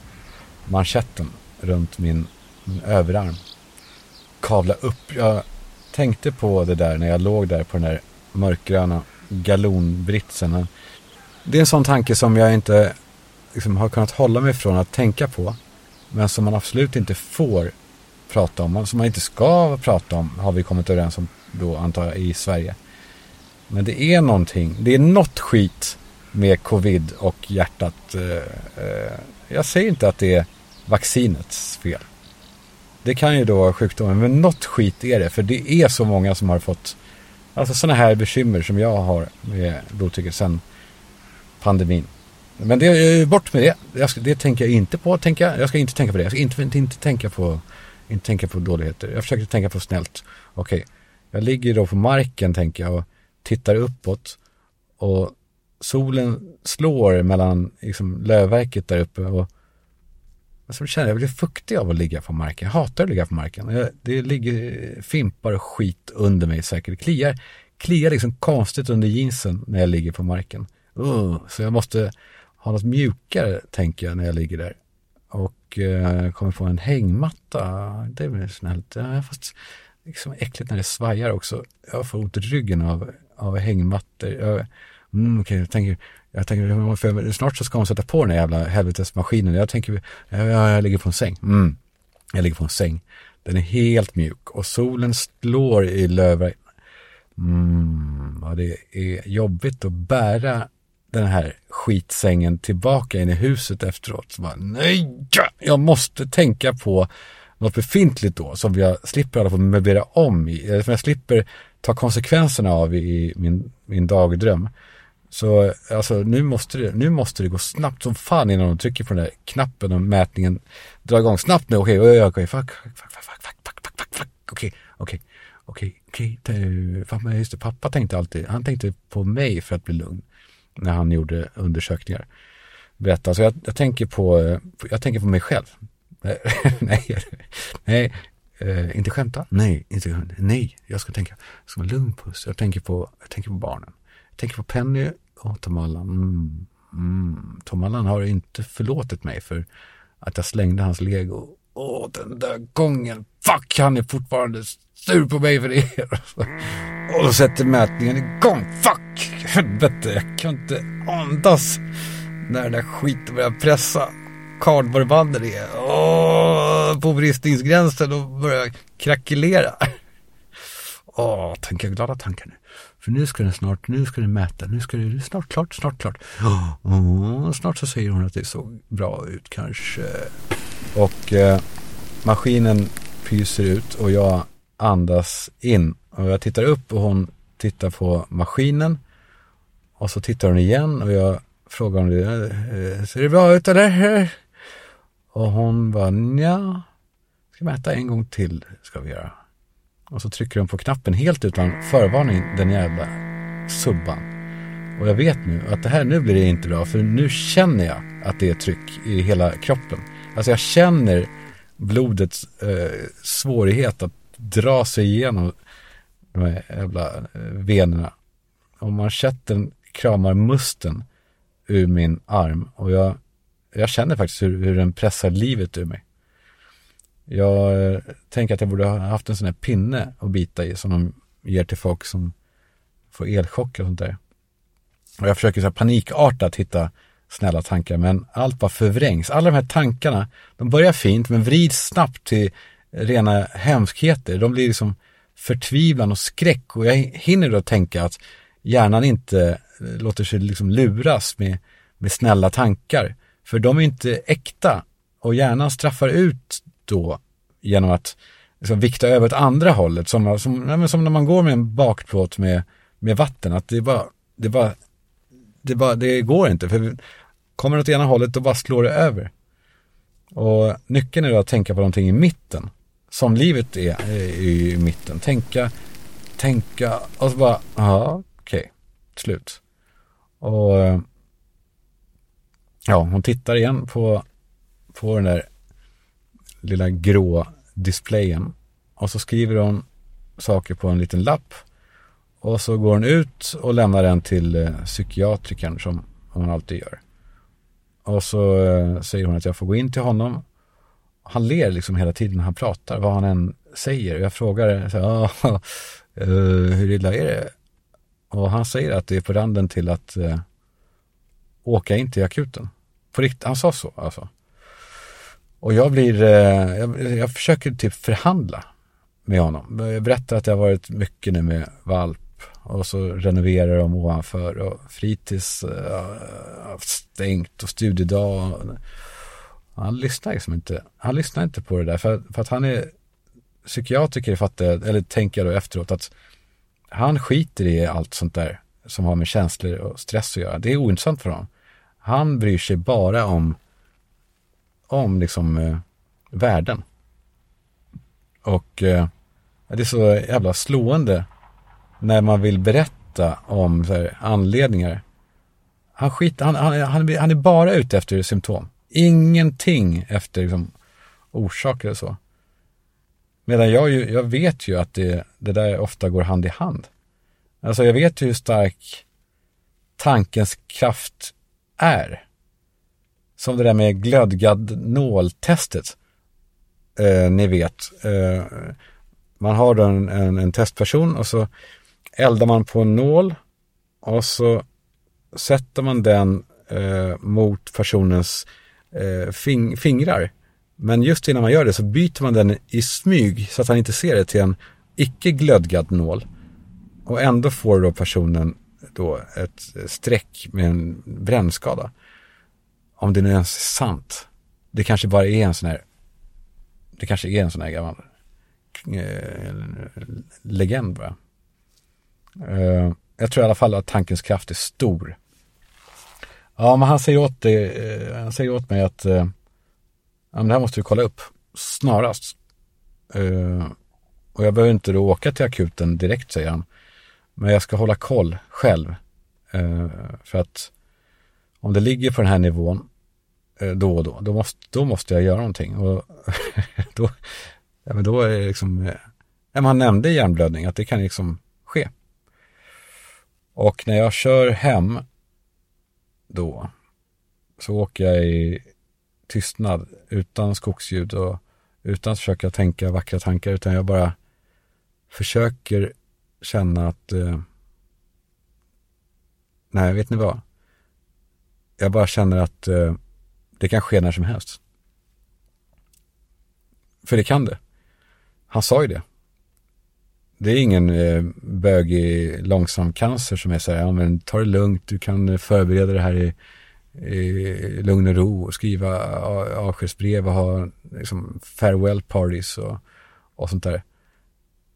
manschetten runt min, min överarm. Kavla upp. Jag tänkte på det där när jag låg där på den här mörkgröna galonbritsen. Det är en sån tanke som jag inte liksom har kunnat hålla mig från att tänka på. Men som man absolut inte får prata om. Som man inte ska prata om har vi kommit överens om då antar jag i Sverige. Men det är någonting. Det är något skit med covid och hjärtat. Eh, eh, jag säger inte att det är vaccinets fel. Det kan ju då vara sjukdomen, men något skit är det. För det är så många som har fått alltså sådana här bekymmer som jag har med blodtrycket sedan pandemin. Men det är bort med det. Jag ska, det tänker jag inte på. Tänka. Jag ska inte tänka på det. Jag ska inte, inte, inte, tänka, på, inte tänka på dåligheter. Jag försöker tänka på snällt. Okej, okay. jag ligger då på marken tänker jag och tittar uppåt. Och solen slår mellan liksom, lövverket där uppe. Och alltså, så känner jag, jag blir fuktig av att ligga på marken. Jag hatar att ligga på marken. Jag, det ligger fimpar och skit under mig säkert. Det kliar, kliar liksom konstigt under jeansen när jag ligger på marken. Uh, så jag måste ha något mjukare, tänker jag, när jag ligger där. Och eh, kommer få en hängmatta. Det är väl snällt. Ja, fast liksom äckligt när det svajar också. Jag får ont i ryggen av, av hängmattor. Jag, mm, okay, jag tänker, jag tänker, för snart så ska hon sätta på den här jävla helvetesmaskinen. Jag tänker, jag, jag ligger på en säng. Mm, jag ligger på en säng. Den är helt mjuk och solen slår i löven. Mm, vad det är jobbigt att bära den här skitsängen tillbaka in i huset efteråt. Så bara, nej, jag måste tänka på något befintligt då som jag slipper alla på möblera om i. Som jag slipper ta konsekvenserna av i min, min dagdröm. Så alltså nu måste, det, nu måste det gå snabbt som fan innan de trycker på den där knappen och mätningen drar igång snabbt nu. Okej, okay, okej, fuck, fuck, fuck, fuck, fuck, fuck, fuck, fuck, fuck, okej, okej, okej, okej, just det, pappa tänkte alltid, han tänkte på mig för att bli lugn när han gjorde undersökningar. Berätta, så jag, jag tänker på, jag tänker på mig själv. nej, nej, eh, inte skämta. Nej, inte skämta. Nej, jag ska tänka, jag ska vara lugn puss. Jag tänker på, jag tänker på barnen. Jag tänker på Penny Ja, Tom Allan. Mm, mm. Tom Allan har inte förlåtit mig för att jag slängde hans lego. Åh, den där gången. Fuck, han är fortfarande sur på mig för det. Och då sätter mätningen igång. Fuck, helvete, jag kan inte andas. När den där skiten börjar pressa kardborrebanden är. Åh, på bristningsgränsen och börjar krackelera. Åh, tänker glada tankar nu. För nu ska den snart, nu ska den mäta, nu ska det, snart klart, snart klart. Oh, snart så säger hon att det såg bra ut kanske. Och eh, maskinen pyser ut och jag andas in. Och jag tittar upp och hon tittar på maskinen. Och så tittar hon igen och jag frågar om det eh, ser det bra ut eller? Och hon bara, ja, ska mäta en gång till ska vi göra. Och så trycker de på knappen helt utan förvarning, den jävla subban. Och jag vet nu att det här, nu blir det inte bra, för nu känner jag att det är tryck i hela kroppen. Alltså jag känner blodets eh, svårighet att dra sig igenom de här jävla eh, venerna. Och manschetten kramar musten ur min arm och jag, jag känner faktiskt hur, hur den pressar livet ur mig. Jag eh, tänker att jag borde ha haft en sån här pinne att bita i som de ger till folk som får elchocker. och sånt där. Och jag försöker så här panikartat hitta snälla tankar men allt bara förvrängs. Alla de här tankarna, de börjar fint men vrids snabbt till rena hemskheter. De blir liksom förtvivlan och skräck och jag hinner då tänka att hjärnan inte eh, låter sig liksom luras med, med snälla tankar. För de är inte äkta och hjärnan straffar ut då genom att liksom vikta över åt andra hållet. Som, som, som när man går med en bakplåt med, med vatten. Att det bara, det bara, det bara, det går inte. För kommer det åt ena hållet då bara slår det över. Och nyckeln är då att tänka på någonting i mitten. Som livet är i mitten. Tänka, tänka och så bara, ja, okej, okay, slut. Och ja, hon tittar igen på, på den där lilla grå displayen. Och så skriver hon saker på en liten lapp. Och så går hon ut och lämnar den till eh, psykiatrikern som hon alltid gör. Och så eh, säger hon att jag får gå in till honom. Han ler liksom hela tiden när han pratar, vad han än säger. Jag frågar eh, så här, ah, uh, hur illa är det? Och han säger att det är på randen till att uh, åka in till akuten. På rikt han sa så alltså. Och jag blir, eh, jag, jag, försöker typ förhandla med honom. Jag berättar att jag har varit mycket nu med valp och så renoverar de ovanför och fritids uh, stängt och studiedag. Han lyssnar liksom inte, han lyssnar inte på det där för, för att han är psykiatriker fattar jag, eller tänker jag då efteråt att han skiter i allt sånt där som har med känslor och stress att göra. Det är ointressant för honom. Han bryr sig bara om, om liksom eh, värden. Och eh, det är så jävla slående när man vill berätta om här, anledningar. Han, skit, han, han, han, han är bara ute efter symptom. Ingenting efter liksom, orsaker och så. Medan jag, ju, jag vet ju att det, det där ofta går hand i hand. Alltså jag vet ju hur stark tankens kraft är. Som det där med glödgad nåltestet. Eh, ni vet. Eh, man har då en, en, en, testperson och så eldar man på en nål och så sätter man den eh, mot personens eh, fing, fingrar. Men just innan man gör det så byter man den i smyg så att han inte ser det till en icke glödgad nål. Och ändå får då personen då ett streck med en brännskada. Om det nu ens är sant. Det kanske bara är en sån här, det kanske är en sån här gammal eh, legend bara. Eh, jag tror i alla fall att tankens kraft är stor. Ja, men han säger åt, det, eh, han säger åt mig att eh, ja, men det här måste vi kolla upp snarast. Eh, och jag behöver inte då åka till akuten direkt, säger han. Men jag ska hålla koll själv. Eh, för att om det ligger på den här nivån Eh, då och då, då måste, då måste jag göra någonting. Och då, ja, men då är det liksom, ja, man nämnde hjärnblödning, att det kan liksom ske. Och när jag kör hem då, så åker jag i tystnad, utan skogsljud och utan att försöka tänka vackra tankar, utan jag bara försöker känna att eh, Nej, vet ni vad? Jag bara känner att eh, det kan ske när som helst. För det kan det. Han sa ju det. Det är ingen eh, bögig långsam cancer som är så här, ja men ta det lugnt, du kan eh, förbereda det här i i lugn och ro och skriva avskedsbrev och ha liksom farewell parties och, och sånt där.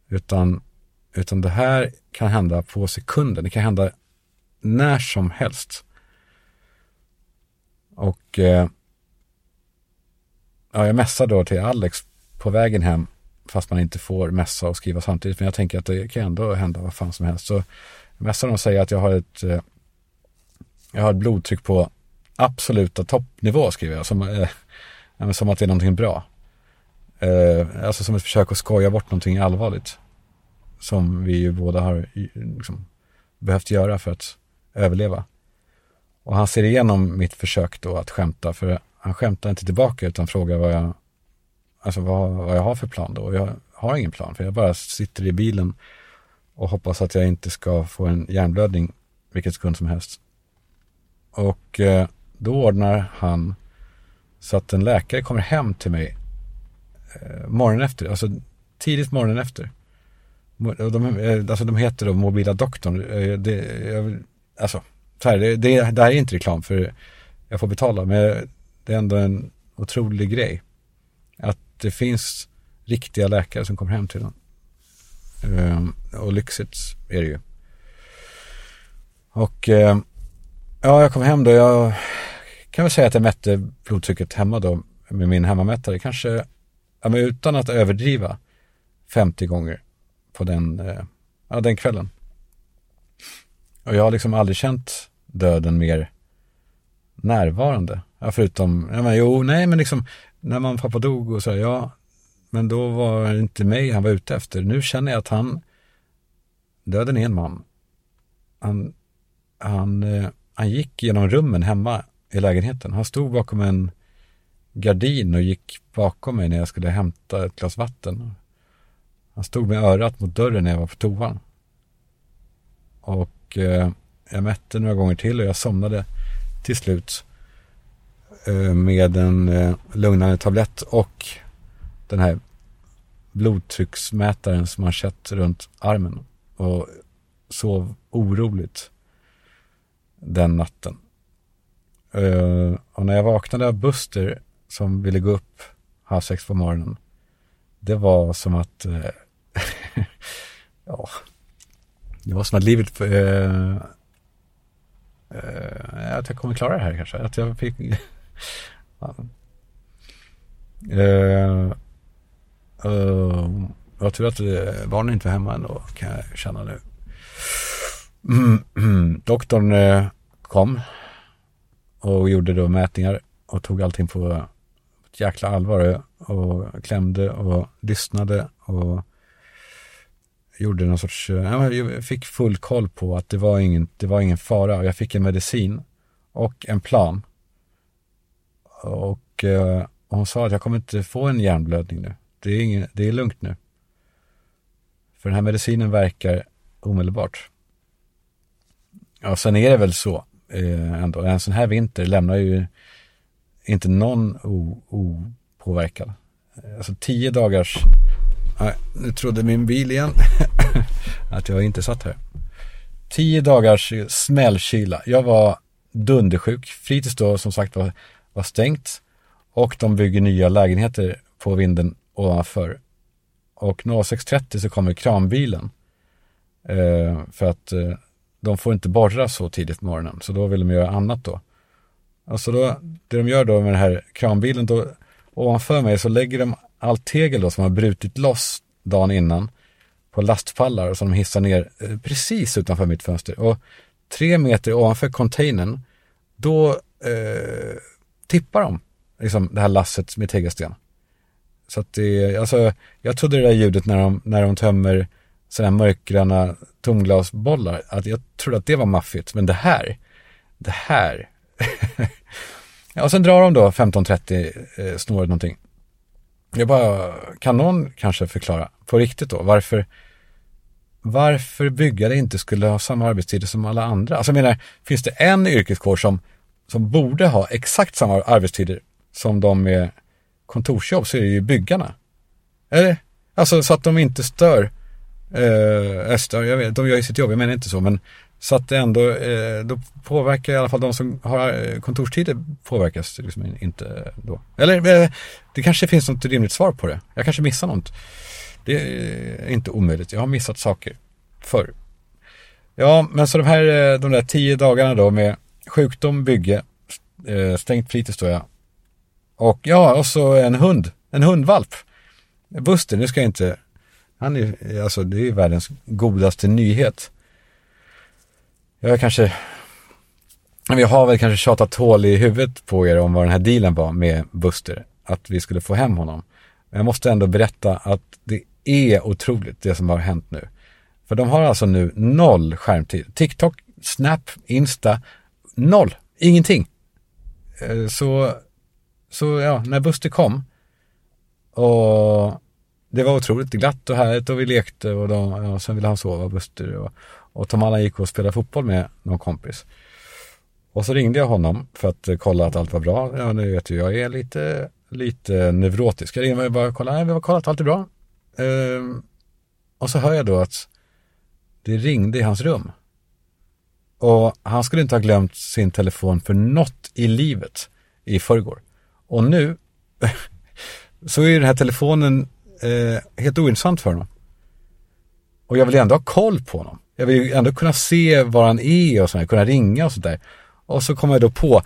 Utan, utan det här kan hända på sekunden. Det kan hända när som helst. Och eh, ja, jag messar då till Alex på vägen hem fast man inte får messa och skriva samtidigt. Men jag tänker att det kan ändå hända vad fan som helst. Så jag de och säger att jag har ett eh, jag har ett blodtryck på absoluta toppnivå skriver jag. Som, eh, som att det är någonting bra. Eh, alltså som ett försök att skoja bort någonting allvarligt. Som vi ju båda har liksom, behövt göra för att överleva. Och han ser igenom mitt försök då att skämta. För han skämtar inte tillbaka utan frågar vad jag, alltså vad, vad jag har för plan då. Och jag har ingen plan. För jag bara sitter i bilen och hoppas att jag inte ska få en hjärnblödning vilket sekund som helst. Och eh, då ordnar han så att en läkare kommer hem till mig eh, morgonen efter, alltså tidigt morgonen efter. De, eh, alltså de heter då Mobila Doktorn. Eh, det, jag, alltså, så här, det, det, det här är inte reklam för jag får betala, men det är ändå en otrolig grej. Att det finns riktiga läkare som kommer hem till dem. Ehm, um, och lyxigt är det ju. Och eh, ja, jag kom hem då. Jag kan väl säga att jag mätte blodtrycket hemma då med min hemmamätare. Kanske, ja, men utan att överdriva, 50 gånger på den, eh, ja, den kvällen. Och jag har liksom aldrig känt döden mer närvarande. Ja, förutom, ja, men, jo, nej, men liksom när man pappa dog och så, ja, men då var det inte mig han var ute efter. Nu känner jag att han, döden är en man. Han, han, eh, han gick genom rummen hemma i lägenheten. Han stod bakom en gardin och gick bakom mig när jag skulle hämta ett glas vatten. Han stod med örat mot dörren när jag var på toan. Och eh, jag mätte några gånger till och jag somnade till slut eh, med en eh, lugnande tablett och den här blodtrycksmätaren som man sett runt armen och sov oroligt den natten. Eh, och när jag vaknade av Buster som ville gå upp halv sex på morgonen. Det var som att, ja, det var som att livet Eh, att jag kommer klara det här kanske. Att jag fick... ja. uh, uh, jag tror att barnen inte var hemma ändå kan jag känna nu. Doktorn uh, Doktorn kom och gjorde då mätningar och tog allting på ett jäkla allvar och klämde och lyssnade och gjorde någon sorts, eh, jag fick full koll på att det var ingen, det var ingen fara. Jag fick en medicin och en plan. Och, och hon sa att jag kommer inte få en hjärnblödning nu. Det är, ingen, det är lugnt nu. För den här medicinen verkar omedelbart. Ja, sen är det väl så eh, ändå. En sån här vinter lämnar ju inte någon opåverkad. Alltså tio dagars, nej, nu trodde min bil igen att jag inte satt här. Tio dagars smällkyla. Jag var dundersjuk. Fritids då som sagt var, var stängt. Och de bygger nya lägenheter på vinden ovanför. Och 06.30 så kommer kranbilen. Eh, för att eh, de får inte borra så tidigt på morgonen. Så då vill de göra annat då. Alltså då, det de gör då med den här kranbilen, då ovanför mig så lägger de allt tegel då som har brutit loss dagen innan på lastpallar som de hissar ner eh, precis utanför mitt fönster. Och tre meter ovanför containern, då eh, tippar de liksom det här lasset med tegelsten. Så att det, alltså, jag trodde det där ljudet när de, när de tömmer sådana här mörkgröna tomglasbollar, att jag trodde att det var maffigt. Men det här, det här. ja, och sen drar de då 15.30 eh, snåret någonting. Jag bara, kan någon kanske förklara på riktigt då varför varför byggare inte skulle ha samma arbetstider som alla andra. Alltså jag menar, finns det en yrkeskår som, som borde ha exakt samma arbetstider som de med kontorsjobb så är det ju byggarna. Eller? Alltså så att de inte stör eh, jag vet, de gör ju sitt jobb, jag menar inte så, men så att det ändå, eh, då påverkar i alla fall de som har eh, kontorstider påverkas liksom inte då. Eller eh, det kanske finns något rimligt svar på det. Jag kanske missar något. Det är inte omöjligt. Jag har missat saker förr. Ja, men så de här, de där tio dagarna då med sjukdom, bygge, stängt fritids då ja. Och ja, och så en hund, en hundvalp. Buster, nu ska jag inte han är, alltså det är världens godaste nyhet. Jag kanske, vi har väl kanske tjatat hål i huvudet på er om vad den här dealen var med Buster. Att vi skulle få hem honom. Men jag måste ändå berätta att det är otroligt det som har hänt nu. För de har alltså nu noll skärmtid. TikTok, Snap, Insta, noll. Ingenting. Eh, så, så ja, när Buster kom och det var otroligt glatt och härligt och vi lekte och, de, och sen ville han sova, Buster. Och, och Tom Allan gick och spelade fotboll med någon kompis. Och så ringde jag honom för att kolla att allt var bra. Ja, nu vet ju, jag är lite, lite neurotisk. Jag ringde och bara kolla, nej, vi har kollat att allt är bra. Ehm, och så hör jag då att det ringde i hans rum. Och han skulle inte ha glömt sin telefon för något i livet i förrgår. Och nu så är den här telefonen eh, helt ointressant för honom. Och jag vill ändå ha koll på honom. Jag vill ju ändå kunna se var han är och sådär, kunna ringa och sådär. Och så kommer jag då på,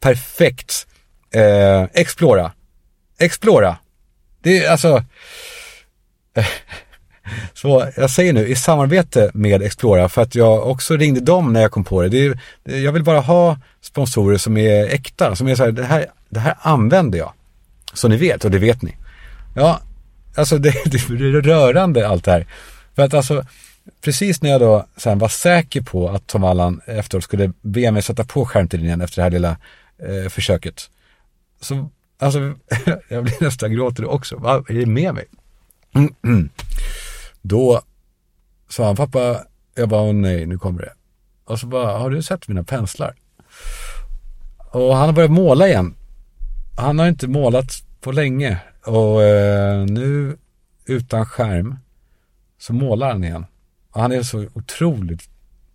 perfekt, eh, Explora. Explora. Det är alltså, så jag säger nu, i samarbete med Explora, för att jag också ringde dem när jag kom på det. det är, jag vill bara ha sponsorer som är äkta, som är så här, det här, det här använder jag. Så ni vet, och det vet ni. Ja, alltså det, det är rörande allt det här. För att alltså, precis när jag då sen var säker på att Tom Allan efteråt skulle be mig sätta på skärmtiden igen efter det här lilla eh, försöket. Så, alltså, jag blir nästan gråter också. Vad är det med mig? Då sa han, pappa, jag bara, åh nej, nu kommer det. Och så bara, har du sett mina penslar? Och han har börjat måla igen. Han har inte målat på länge. Och eh, nu utan skärm så målar han igen. Och han är så otroligt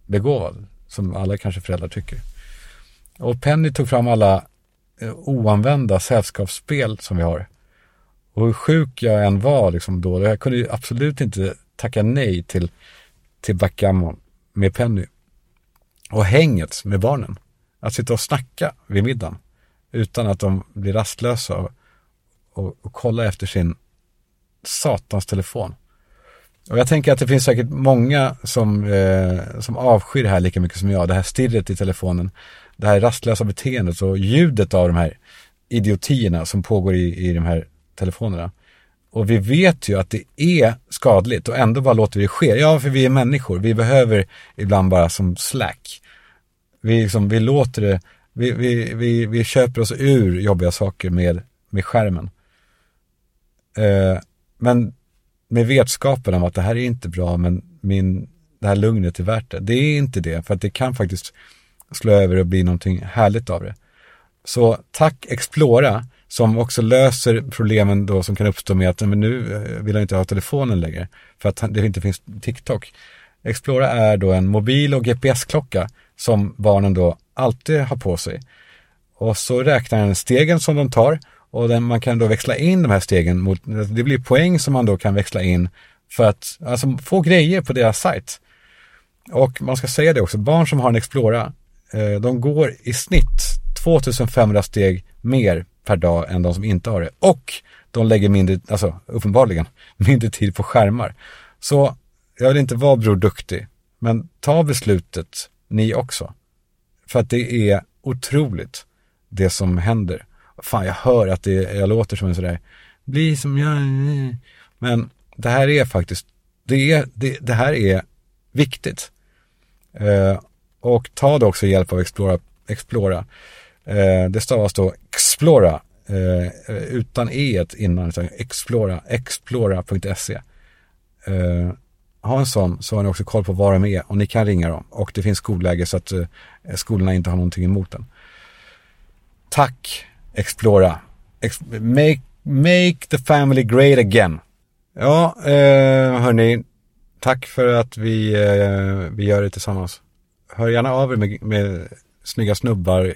begåvad, som alla kanske föräldrar tycker. Och Penny tog fram alla eh, oanvända sällskapsspel som vi har. Och hur sjuk jag än var liksom då, jag kunde ju absolut inte tacka nej till, till backgammon med Penny. och hänget med barnen. Att sitta och snacka vid middagen utan att de blir rastlösa och, och, och kolla efter sin satans telefon. Och jag tänker att det finns säkert många som, eh, som avskyr det här lika mycket som jag. Det här stirret i telefonen, det här rastlösa beteendet och ljudet av de här idiotierna som pågår i, i de här telefonerna. Och vi vet ju att det är skadligt och ändå bara låter vi det ske. Ja, för vi är människor. Vi behöver ibland bara som slack. Vi, liksom, vi låter det, vi, vi, vi, vi köper oss ur jobbiga saker med, med skärmen. Eh, men med vetskapen om att det här är inte bra, men min, det här lugnet är värt det. Det är inte det, för att det kan faktiskt slå över och bli någonting härligt av det. Så tack Explora som också löser problemen då som kan uppstå med att men nu eh, vill han inte ha telefonen längre för att det inte finns TikTok. Explora är då en mobil och GPS-klocka som barnen då alltid har på sig. Och så räknar den stegen som de tar och den, man kan då växla in de här stegen mot, alltså det blir poäng som man då kan växla in för att alltså, få grejer på deras sajt. Och man ska säga det också, barn som har en Explora, eh, de går i snitt 2500 steg mer per dag än de som inte har det. Och de lägger mindre, alltså uppenbarligen, mindre tid på skärmar. Så jag vill inte vara Bror Duktig, men ta beslutet ni också. För att det är otroligt det som händer. Fan, jag hör att det, jag låter som en sådär, bli som jag Men det här är faktiskt, det, är, det, det här är viktigt. Eh, och ta då också hjälp av Explora. Explora. Eh, det stavas då Explora eh, utan e innan, utan Explora, explora.se. Eh, ha en sån så har ni också koll på var de är och ni kan ringa dem och det finns skolläge så att eh, skolorna inte har någonting emot den. Tack Explora. Ex make, make the family great again. Ja, eh, hörni, tack för att vi, eh, vi gör det tillsammans. Hör gärna av er med, med snygga snubbar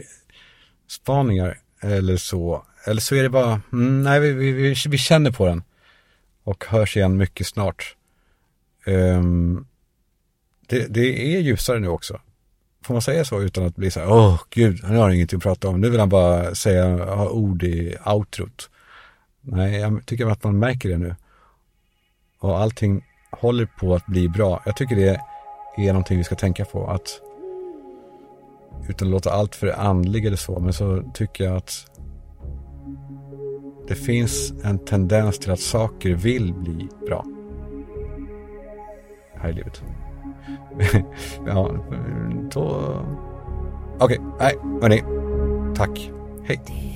spaningar eller så. Eller så är det bara, mm, nej vi, vi, vi, vi, känner på den. Och hörs igen mycket snart. Um, det, det, är ljusare nu också. Får man säga så utan att bli så här, åh oh, gud, han har ingenting att prata om. Nu vill han bara säga, ha ord i outrot. Nej, jag tycker att man märker det nu. Och allting håller på att bli bra. Jag tycker det är någonting vi ska tänka på. Att utan att låta allt för andlig eller så, men så tycker jag att det finns en tendens till att saker vill bli bra. Här i livet. ja, då... Okej, okay, nej, hörni. Tack. Hej.